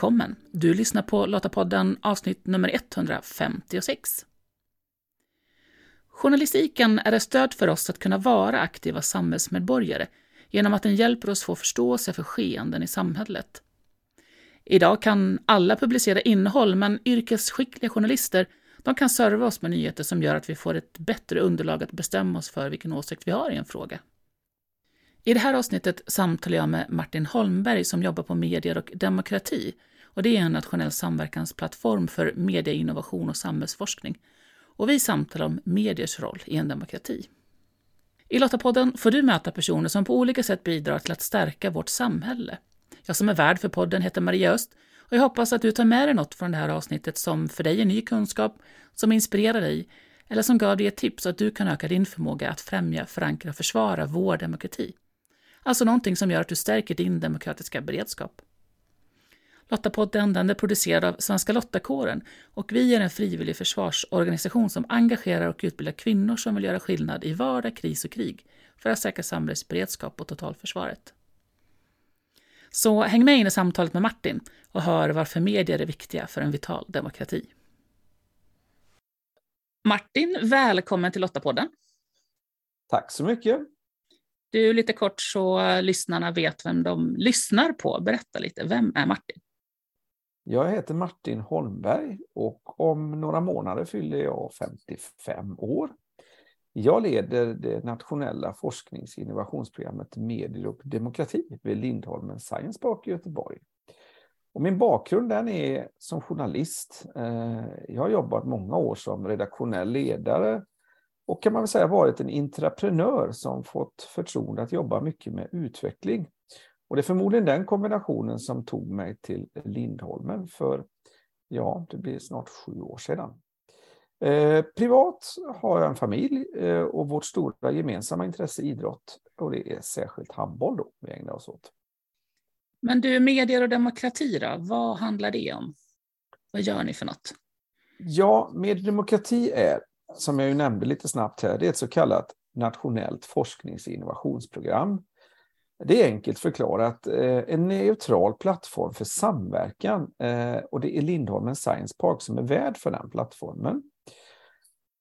Välkommen! Du lyssnar på Lottapodden avsnitt nummer 156. Journalistiken är ett stöd för oss att kunna vara aktiva samhällsmedborgare genom att den hjälper oss få förståelse för skeenden i samhället. Idag kan alla publicera innehåll, men yrkesskickliga journalister de kan serva oss med nyheter som gör att vi får ett bättre underlag att bestämma oss för vilken åsikt vi har i en fråga. I det här avsnittet samtalar jag med Martin Holmberg som jobbar på Medier och demokrati. Och det är en nationell samverkansplattform för medieinnovation och samhällsforskning. Och vi samtalar om mediers roll i en demokrati. I Lottapodden får du möta personer som på olika sätt bidrar till att stärka vårt samhälle. Jag som är värd för podden heter Maria Öst och jag hoppas att du tar med dig något från det här avsnittet som för dig är ny kunskap, som inspirerar dig eller som gav dig ett tips så att du kan öka din förmåga att främja, förankra och försvara vår demokrati. Alltså någonting som gör att du stärker din demokratiska beredskap. Lottapodden den är producerad av Svenska Lottakåren och vi är en frivillig försvarsorganisation som engagerar och utbildar kvinnor som vill göra skillnad i vardag, kris och krig för att säkra samhällets beredskap och totalförsvaret. Så häng med in i samtalet med Martin och hör varför medier är viktiga för en vital demokrati. Martin, välkommen till Lottapodden. Tack så mycket. Du, lite kort så lyssnarna vet vem de lyssnar på. Berätta lite, vem är Martin? Jag heter Martin Holmberg och om några månader fyller jag 55 år. Jag leder det nationella forsknings och innovationsprogrammet Medier och demokrati vid Lindholmen Science Park i Göteborg. Och min bakgrund den är som journalist. Eh, jag har jobbat många år som redaktionell ledare och kan man väl säga varit en intraprenör som fått förtroende att jobba mycket med utveckling. Och det är förmodligen den kombinationen som tog mig till Lindholmen för, ja, det blir snart sju år sedan. Eh, privat har jag en familj eh, och vårt stora gemensamma intresse är idrott och det är särskilt handboll då vi ägnar oss åt. Men du, medier och demokrati då, vad handlar det om? Vad gör ni för något? Ja, med demokrati är som jag ju nämnde lite snabbt här, det är ett så kallat nationellt forsknings och innovationsprogram. Det är enkelt förklarat eh, en neutral plattform för samverkan eh, och det är Lindholmen Science Park som är värd för den plattformen.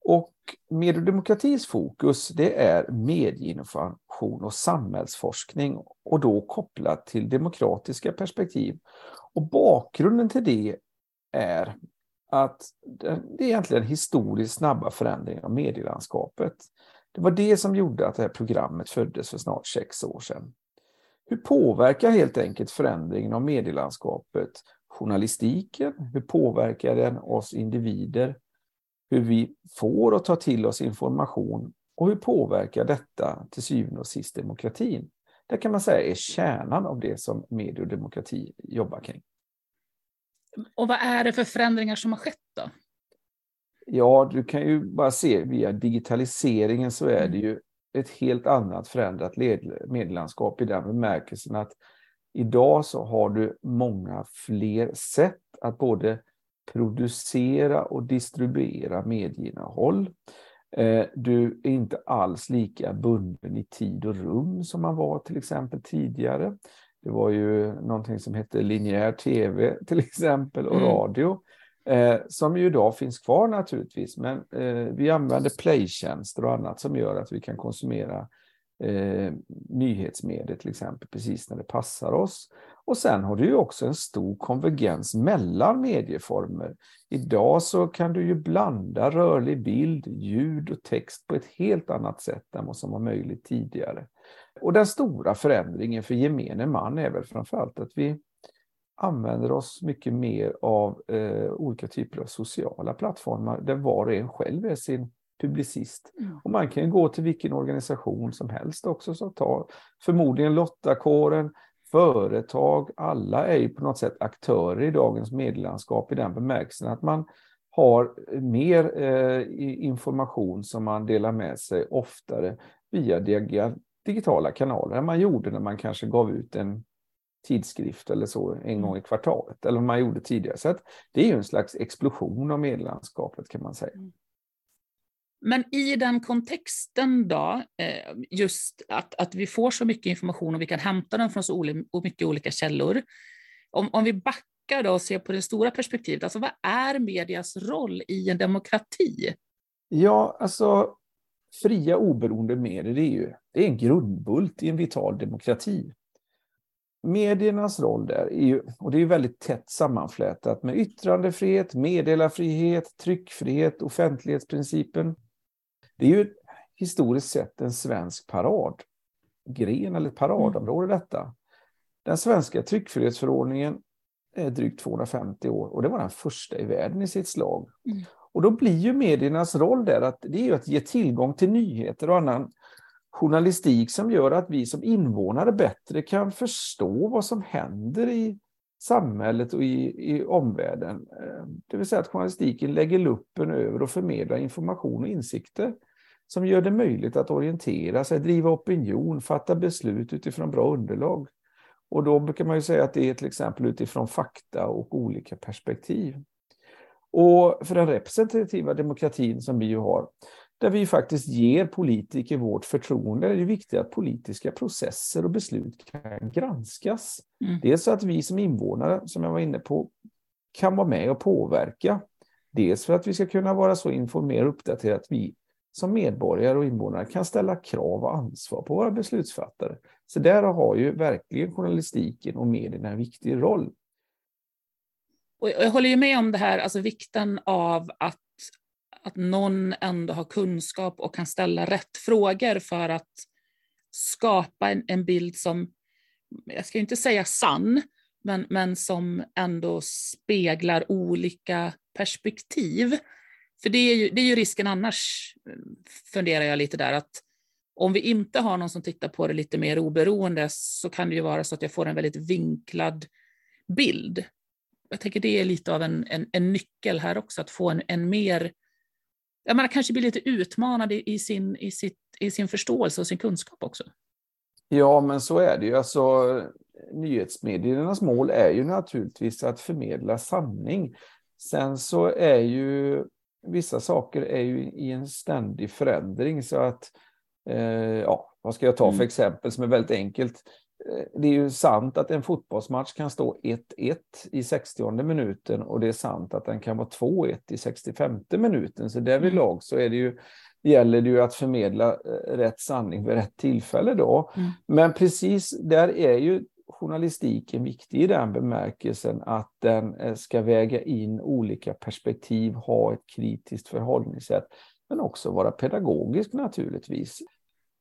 Och Mediedemokratis fokus det är medieinnovation och samhällsforskning och då kopplat till demokratiska perspektiv. Och bakgrunden till det är att det är egentligen historiskt snabba förändringar av medielandskapet. Det var det som gjorde att det här programmet föddes för snart sex år sedan. Hur påverkar helt enkelt förändringen av medielandskapet journalistiken? Hur påverkar den oss individer? Hur vi får och tar till oss information? Och hur påverkar detta till syvende och sist demokratin? Det kan man säga är kärnan av det som medie och demokrati jobbar kring. Och vad är det för förändringar som har skett då? Ja, du kan ju bara se via digitaliseringen så är det mm. ju ett helt annat förändrat medielandskap i den bemärkelsen att idag så har du många fler sätt att både producera och distribuera medieinnehåll. Eh, du är inte alls lika bunden i tid och rum som man var till exempel tidigare. Det var ju någonting som hette linjär tv till exempel och mm. radio. Eh, som ju idag finns kvar naturligtvis, men eh, vi använder playtjänster och annat som gör att vi kan konsumera eh, nyhetsmedier till exempel precis när det passar oss. Och sen har du ju också en stor konvergens mellan medieformer. Idag så kan du ju blanda rörlig bild, ljud och text på ett helt annat sätt än vad som var möjligt tidigare. Och den stora förändringen för gemene man är väl framförallt att vi använder oss mycket mer av eh, olika typer av sociala plattformar där var och en själv är sin publicist. Mm. Och man kan gå till vilken organisation som helst också. Så ta, förmodligen Lottakåren, företag, alla är ju på något sätt aktörer i dagens medielandskap i den bemärkelsen att man har mer eh, information som man delar med sig oftare via digitala kanaler än man gjorde när man kanske gav ut en tidskrift eller så en gång i kvartalet, eller man gjorde tidigare. Så det är ju en slags explosion av medielandskapet kan man säga. Mm. Men i den kontexten då, eh, just att, att vi får så mycket information och vi kan hämta den från så mycket olika källor. om, om vi backar då och ser på det stora perspektivet, alltså vad är medias roll i en demokrati? Ja, alltså fria oberoende medier, det är ju det är en grundbult i en vital demokrati. Mediernas roll där är ju, och det är väldigt tätt sammanflätat med yttrandefrihet, meddelarfrihet, tryckfrihet, offentlighetsprincipen. Det är ju historiskt sett en svensk paradgren eller paradområde mm. detta. Den svenska tryckfrihetsförordningen är drygt 250 år och det var den första i världen i sitt slag. Mm. Och då blir ju mediernas roll där att det är ju att ge tillgång till nyheter och annan journalistik som gör att vi som invånare bättre kan förstå vad som händer i samhället och i, i omvärlden. Eh, det vill säga att journalistiken lägger luppen över och förmedlar information och insikter som gör det möjligt att orientera sig, driva opinion, fatta beslut utifrån bra underlag. Och då brukar man ju säga att det är till exempel utifrån fakta och olika perspektiv. Och för den representativa demokratin som vi ju har, där vi faktiskt ger politiker vårt förtroende, är det viktigt att politiska processer och beslut kan granskas. Mm. Dels så att vi som invånare, som jag var inne på, kan vara med och påverka. Dels för att vi ska kunna vara så informerade och uppdaterade att vi som medborgare och invånare kan ställa krav och ansvar på våra beslutsfattare. Så där har ju verkligen journalistiken och medierna en viktig roll. Och jag håller ju med om det här, alltså vikten av att, att någon ändå har kunskap och kan ställa rätt frågor för att skapa en, en bild som, jag ska inte säga sann, men, men som ändå speglar olika perspektiv. För det är, ju, det är ju risken annars, funderar jag lite där, att om vi inte har någon som tittar på det lite mer oberoende så kan det ju vara så att jag får en väldigt vinklad bild jag tänker det är lite av en, en, en nyckel här också, att få en, en mer ja, man kanske blir lite utmanad i, i, sin, i, sitt, i sin förståelse och sin kunskap också. Ja, men så är det ju. Alltså, nyhetsmediernas mål är ju naturligtvis att förmedla sanning. Sen så är ju vissa saker är ju i en ständig förändring så att, eh, ja, vad ska jag ta för mm. exempel som är väldigt enkelt? Det är ju sant att en fotbollsmatch kan stå 1-1 i 60 minuten och det är sant att den kan vara 2-1 i 65 minuten. Så därvidlag mm. så är det ju, gäller det ju att förmedla eh, rätt sanning vid rätt tillfälle då. Mm. Men precis där är ju journalistiken viktig i den bemärkelsen att den eh, ska väga in olika perspektiv, ha ett kritiskt förhållningssätt, men också vara pedagogisk naturligtvis.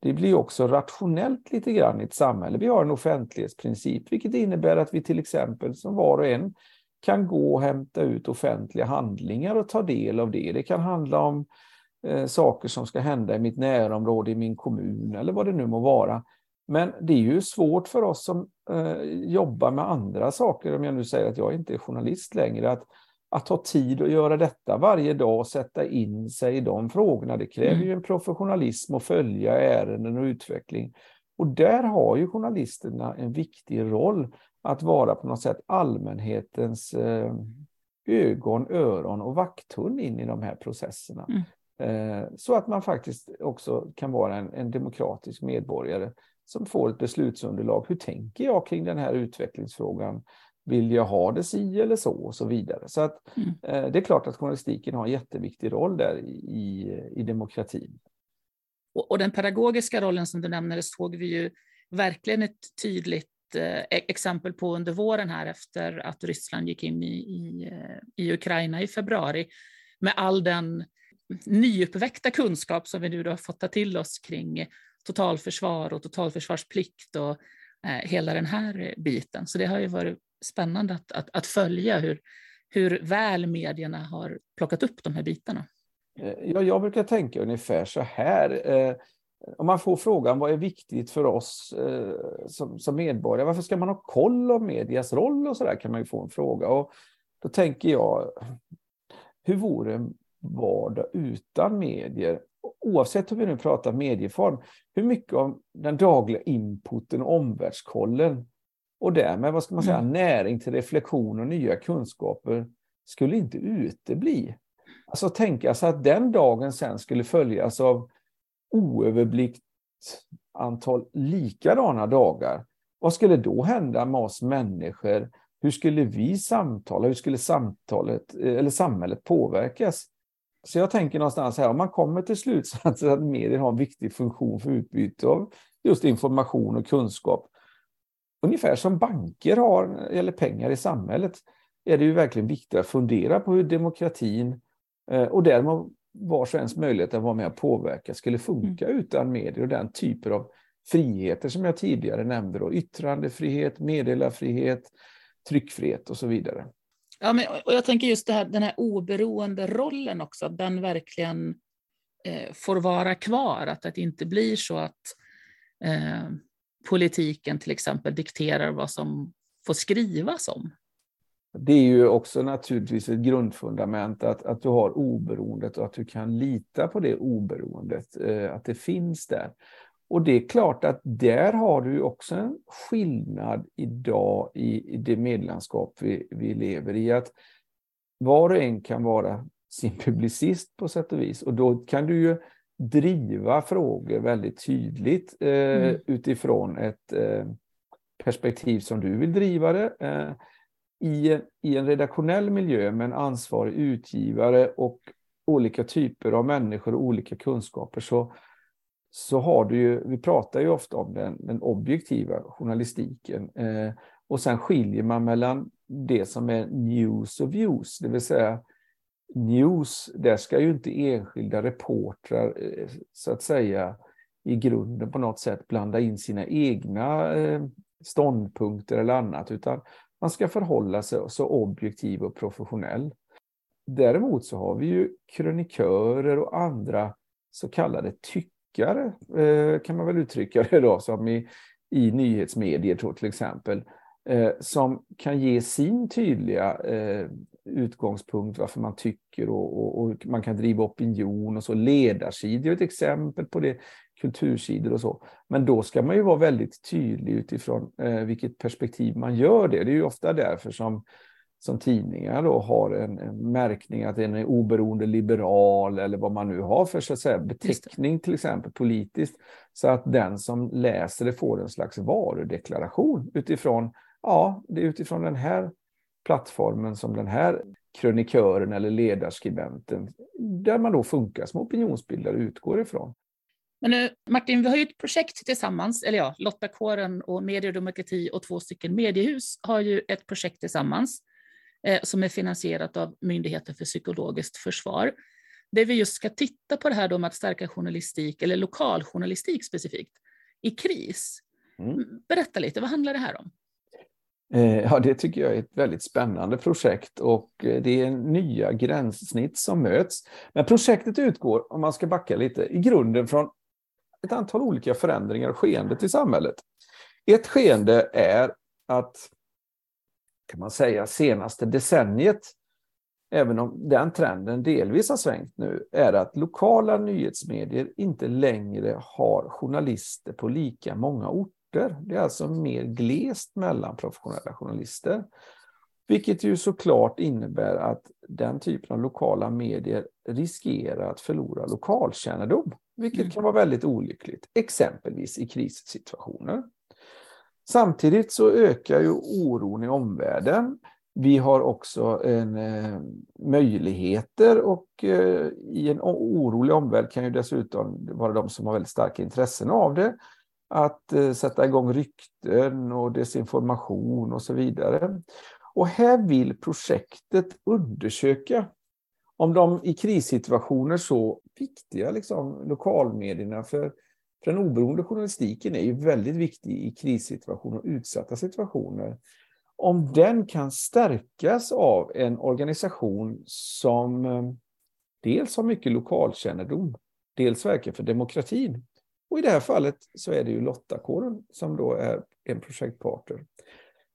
Det blir också rationellt lite grann i ett samhälle. Vi har en offentlighetsprincip, vilket innebär att vi till exempel som var och en kan gå och hämta ut offentliga handlingar och ta del av det. Det kan handla om eh, saker som ska hända i mitt närområde, i min kommun eller vad det nu må vara. Men det är ju svårt för oss som eh, jobbar med andra saker, om jag nu säger att jag inte är journalist längre, att att ha tid att göra detta varje dag och sätta in sig i de frågorna. Det kräver mm. ju en professionalism att följa ärenden och utveckling. Och där har ju journalisterna en viktig roll att vara på något sätt allmänhetens eh, ögon, öron och vakthund in i de här processerna. Mm. Eh, så att man faktiskt också kan vara en, en demokratisk medborgare som får ett beslutsunderlag. Hur tänker jag kring den här utvecklingsfrågan? Vill jag ha det si eller så och så vidare. Så att, mm. eh, det är klart att journalistiken har en jätteviktig roll där i, i demokratin. Och, och den pedagogiska rollen som du nämner såg vi ju verkligen ett tydligt eh, e-, exempel på under våren här efter att Ryssland gick in i, i, eh, i Ukraina i februari med all den nyuppväckta kunskap som vi nu har fått ta till oss kring totalförsvar och totalförsvarsplikt och eh, hela den här biten. Så det har ju varit spännande att, att, att följa hur, hur väl medierna har plockat upp de här bitarna. Eh, ja, jag brukar tänka ungefär så här. Eh, om man får frågan vad är viktigt för oss eh, som, som medborgare, varför ska man ha koll om medias roll och så där kan man ju få en fråga. Och då tänker jag, hur vore en vardag utan medier? Oavsett hur vi nu pratar medieform, hur mycket av den dagliga inputen och omvärldskollen och därmed, vad ska man säga, mm. näring till reflektion och nya kunskaper skulle inte utebli. Alltså tänka sig att den dagen sen skulle följas av oöverblickt antal likadana dagar. Vad skulle då hända med oss människor hur skulle vi samtala? Hur skulle samtalet eller samhället påverkas? Så jag tänker någonstans här, om man kommer till slutsatsen att medier har en viktig funktion för utbyte av just information och kunskap, ungefär som banker har eller pengar i samhället, är det ju verkligen viktigt att fundera på hur demokratin eh, och därmed vars och ens möjlighet att vara med och påverka skulle funka mm. utan medier och den typer av friheter som jag tidigare nämnde. Då. Yttrandefrihet, meddelarfrihet, tryckfrihet och så vidare. Ja, men, och jag tänker just det här, den här oberoende rollen också, att den verkligen eh, får vara kvar, att det inte blir så att eh, politiken till exempel dikterar vad som får skrivas om. Det är ju också naturligtvis ett grundfundament att, att du har oberoendet och att du kan lita på det oberoendet, eh, att det finns där. Och det är klart att där har du också en skillnad idag i, i det medlemskap vi, vi lever i. Att var och en kan vara sin publicist på sätt och vis. Och då kan du ju driva frågor väldigt tydligt eh, mm. utifrån ett eh, perspektiv som du vill driva det. Eh, i, I en redaktionell miljö med en ansvarig utgivare och olika typer av människor och olika kunskaper så, så har du ju, vi pratar ju ofta om den, den objektiva journalistiken eh, och sen skiljer man mellan det som är news och views, det vill säga news, där ska ju inte enskilda reportrar eh, så att säga i grunden på något sätt blanda in sina egna eh, ståndpunkter eller annat, utan man ska förhålla sig så objektiv och professionell. Däremot så har vi ju krönikörer och andra så kallade tyckare, eh, kan man väl uttrycka det då, som i, i nyhetsmedier till exempel, som kan ge sin tydliga utgångspunkt varför man tycker och, och, och, man kan driva opinion och så. Ledarsidor är ett exempel på det, kultursidor och så. Men då ska man ju vara väldigt tydlig utifrån eh, vilket perspektiv man gör det. Det är ju ofta därför som, som tidningar då har en, en märkning att den är oberoende liberal eller vad man nu har för så att säga, beteckning till exempel politiskt. Så att den som läser det får en slags varudeklaration utifrån, ja, det är utifrån den här plattformen som den här krönikören eller ledarskribenten, där man då funkar som opinionsbildare utgår ifrån. Men nu, Martin, vi har ju ett projekt tillsammans, eller ja, Lottakåren och Medier och demokrati och två stycken mediehus har ju ett projekt tillsammans eh, som är finansierat av Myndigheten för psykologiskt försvar, där vi just ska titta på det här då med att stärka journalistik, eller lokaljournalistik specifikt, i kris. Mm. Berätta lite, vad handlar det här om? Eh, ja, det tycker jag är ett väldigt spännande projekt och eh, det är nya gränssnitt som möts. Men projektet utgår, om man ska backa lite, i grunden från ett antal olika förändringar och skeendet i samhället. Ett skeende är att, kan man säga, senaste decenniet, även om den trenden delvis har svängt nu, är att lokala nyhetsmedier inte längre har journalister på lika många orter orter. Det är alltså mer glest mellan professionella journalister. Vilket ju såklart innebär att den typen av lokala medier riskerar att förlora lokalkännedom. Vilket mm. kan vara väldigt olyckligt, exempelvis i krissituationer. Samtidigt så ökar ju oron i omvärlden. Vi har också en, eh, möjligheter och eh, i en orolig omvärld kan ju dessutom vara de som har väldigt starka intressen av det att eh, sätta igång rykten och desinformation och så vidare. Och här vill projektet undersöka om de i krissituationer så viktiga liksom, lokalmedierna för, för den oberoende journalistiken är ju väldigt viktig i krissituationer och utsatta situationer. Om den kan stärkas av en organisation som eh, dels har mycket lokalkännedom, dels verkar för demokratin och i det här fallet så är det ju Lottakåren som då är en projektpartner.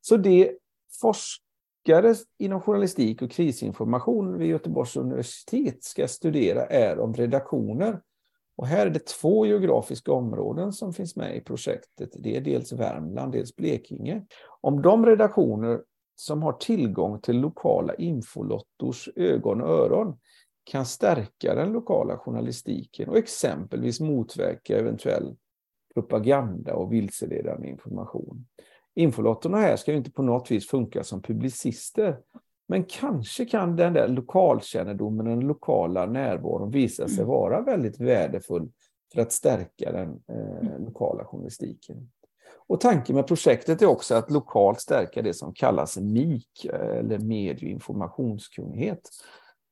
Så det forskare inom journalistik och krisinformation vid Göteborgs universitet ska studera är om redaktioner. Och här är det två geografiska områden som finns med i projektet. Det är dels Värmland, dels Blekinge. Om de redaktioner som har tillgång till lokala infolottors ögon och öron kan stärka den lokala journalistiken och exempelvis motverka eventuell propaganda och vilseledande information. infolottorna här ska inte på något vis funka som publicister. Men kanske kan den där lokalkännedomen, den lokala närvaron visa sig mm. vara väldigt värdefull för att stärka den eh, mm. lokala journalistiken. Och tanken med projektet är också att lokalt stärka det som kallas MIK, eller medie och informationskunnighet.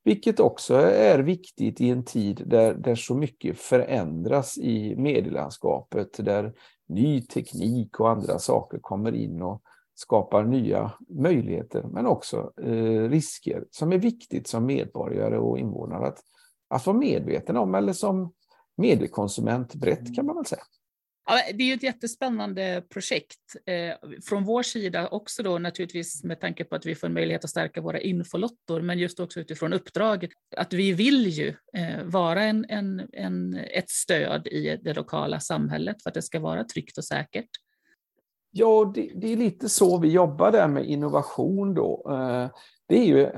Vilket också är viktigt i en tid där, där så mycket förändras i medielandskapet, där ny teknik och andra saker kommer in och skapar nya möjligheter, men också eh, risker som är viktigt som medborgare och invånare att, att vara medveten om, eller som mediekonsument brett kan man väl säga. Ja, det är ju ett jättespännande projekt eh, från vår sida också då naturligtvis med tanke på att vi får en möjlighet att stärka våra infolottor, men just också utifrån uppdraget att vi vill ju eh, vara en, en, en, ett stöd i det lokala samhället för att det ska vara tryggt och säkert. Ja, det, det är lite så vi jobbar där med innovation då. Eh, det är ju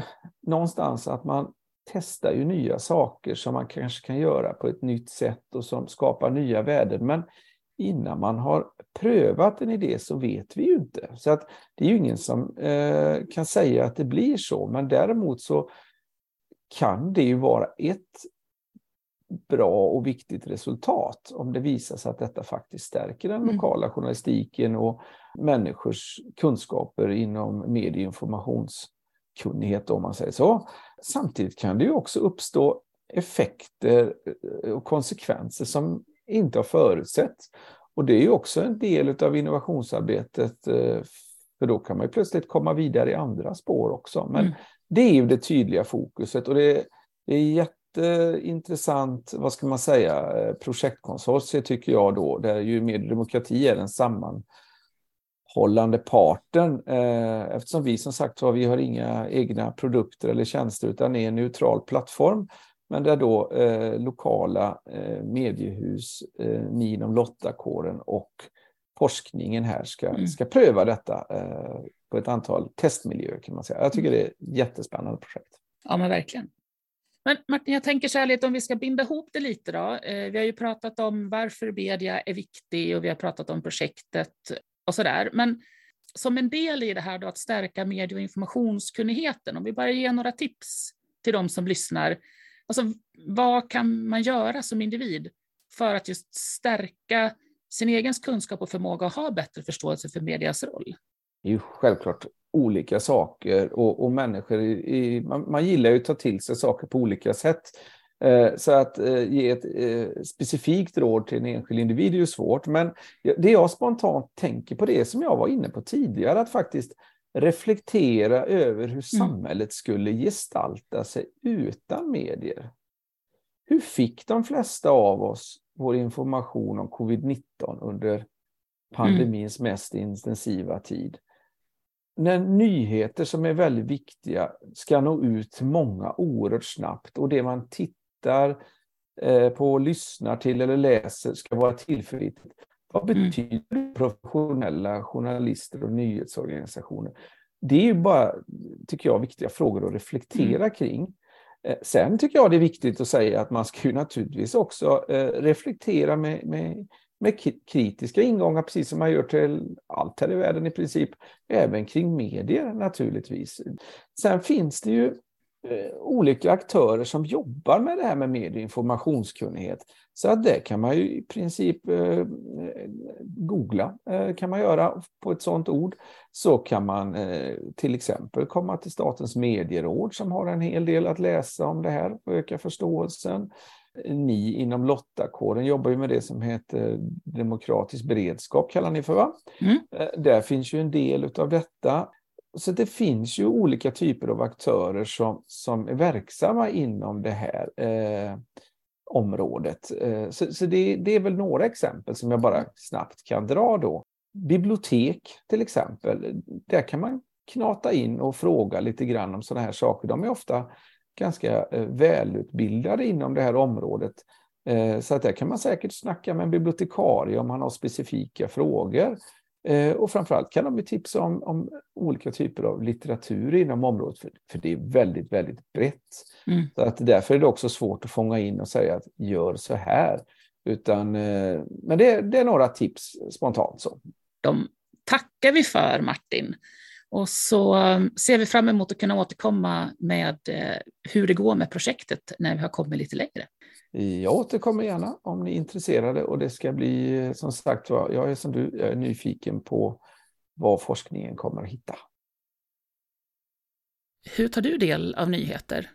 någonstans att man testar ju nya saker som man kanske kan göra på ett nytt sätt och som skapar nya värden. Men innan man har prövat en idé så vet vi ju inte. Så att det är ju ingen som eh, kan säga att det blir så, men däremot så kan det ju vara ett bra och viktigt resultat om det visar sig att detta faktiskt stärker den mm. lokala journalistiken och människors kunskaper inom medieinformationskunnighet om man säger så. Samtidigt kan det ju också uppstå effekter eh, och konsekvenser som inte har förutsetts. Och det är ju också en del av innovationsarbetet, eh, för då kan man ju plötsligt komma vidare i andra spår också. Men mm. det är ju det tydliga fokuset och det, det är jätteintressant, vad ska man säga, eh, projektkonsortie tycker jag då, där ju med demokrati är den sammanhållande parten. Eh, eftersom vi som sagt var, vi har inga egna produkter eller tjänster utan är en neutral plattform men där då eh, lokala eh, mediehus, eh, ni inom Lottakåren och forskningen här ska, mm. ska pröva detta eh, på ett antal testmiljöer kan man säga. Jag tycker det är ett jättespännande projekt. Ja, men verkligen. Men Martin, jag tänker så här lite om vi ska binda ihop det lite då. Eh, vi har ju pratat om varför media är viktig och vi har pratat om projektet och så där. Men som en del i det här då att stärka medie och informationskunnigheten, om vi bara ger några tips till de som lyssnar Alltså, vad kan man göra som individ för att just stärka sin egen kunskap och förmåga att ha bättre förståelse för medias roll? Det är ju självklart olika saker och, och människor, i, man, man, gillar ju att ta till sig saker på olika sätt. Eh, så att eh, ge ett eh, specifikt råd till en enskild individ är ju svårt, men det jag spontant tänker på det som jag var inne på tidigare, att faktiskt reflektera över hur mm. samhället skulle gestalta sig utan medier. Hur fick de flesta av oss vår information om covid-19 under pandemins mest intensiva tid? När nyheter som är väldigt viktiga ska nå ut till många oerhört snabbt och det man tittar eh, på, lyssnar till eller läser ska vara tillförlitligt. Vad mm. betyder professionella journalister och nyhetsorganisationer? Det är ju bara, tycker jag, viktiga frågor att reflektera mm. kring. Eh, sen tycker jag det är viktigt att säga att man ska ju naturligtvis också eh, reflektera med, med, med kritiska ingångar, precis som man gör till allt här i världen i princip, även kring medier naturligtvis. Sen finns det ju olika aktörer som jobbar med det här med medie och informationskunnighet. Så att det kan man ju i princip eh, googla, eh, kan man göra på ett sådant ord. Så kan man eh, till exempel komma till Statens medieråd som har en hel del att läsa om det här och öka förståelsen. Ni inom Lottakåren jobbar ju med det som heter demokratisk beredskap, kallar ni för va? Mm. Eh, där finns ju en del av detta. Så det finns ju olika typer av aktörer som, som är verksamma inom det här eh, området. Eh, så, så det, det, är väl några exempel som jag bara snabbt kan dra då. Bibliotek till exempel, där kan man knata in och fråga lite grann om sådana här saker. De är ofta ganska eh, välutbildade inom det här området. Eh, så att där kan man säkert snacka med en bibliotekarie om man har specifika frågor. Eh, och framförallt kan de tipsa om, om, olika typer av litteratur inom området, för, för det är väldigt, väldigt brett. Mm. Så att därför är det också svårt att fånga in och säga att gör så här. Utan, eh, men det, det, är några tips spontant. så. De tackar vi för Martin. Och så ser vi fram emot att kunna återkomma med hur det går med projektet när vi har kommit lite längre. Jag återkommer gärna om ni är intresserade och det ska bli som sagt jag är som du, jag är nyfiken på vad forskningen kommer att hitta. Hur tar du del av nyheter?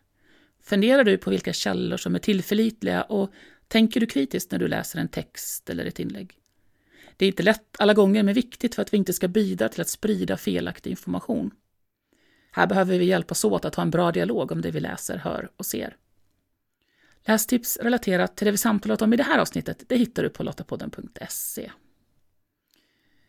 Funderar du på vilka källor som är tillförlitliga och tänker du kritiskt när du läser en text eller ett inlägg? Det är inte lätt alla gånger, men viktigt för att vi inte ska bidra till att sprida felaktig information. Här behöver vi hjälpas åt att ha en bra dialog om det vi läser, hör och ser. Lästips relaterat till det vi samtalat om i det här avsnittet det hittar du på lottapodden.se.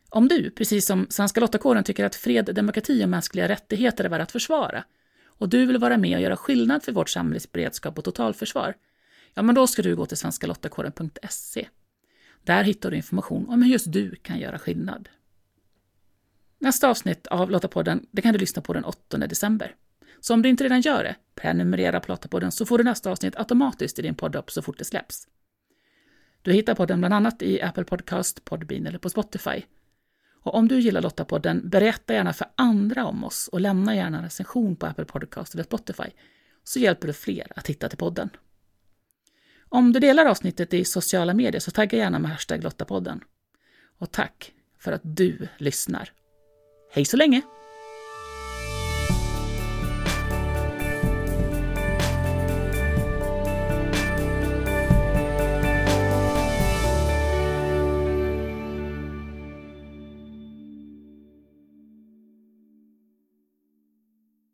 Om du, precis som Svenska Lottakåren, tycker att fred, demokrati och mänskliga rättigheter är värda att försvara och du vill vara med och göra skillnad för vårt samhälles beredskap och totalförsvar, ja men då ska du gå till svenskalottakåren.se. Där hittar du information om hur just du kan göra skillnad. Nästa avsnitt av Lottapodden det kan du lyssna på den 8 december. Så om du inte redan gör det, prenumerera på Lottapodden så får du nästa avsnitt automatiskt i din poddapp så fort det släpps. Du hittar podden bland annat i Apple Podcast, Podbean eller på Spotify. Och om du gillar Lottapodden, berätta gärna för andra om oss och lämna gärna en recension på Apple Podcast eller Spotify, så hjälper du fler att hitta till podden. Om du delar avsnittet i sociala medier så tagga gärna med hashtag Lottapodden. Och tack för att du lyssnar. Hej så länge!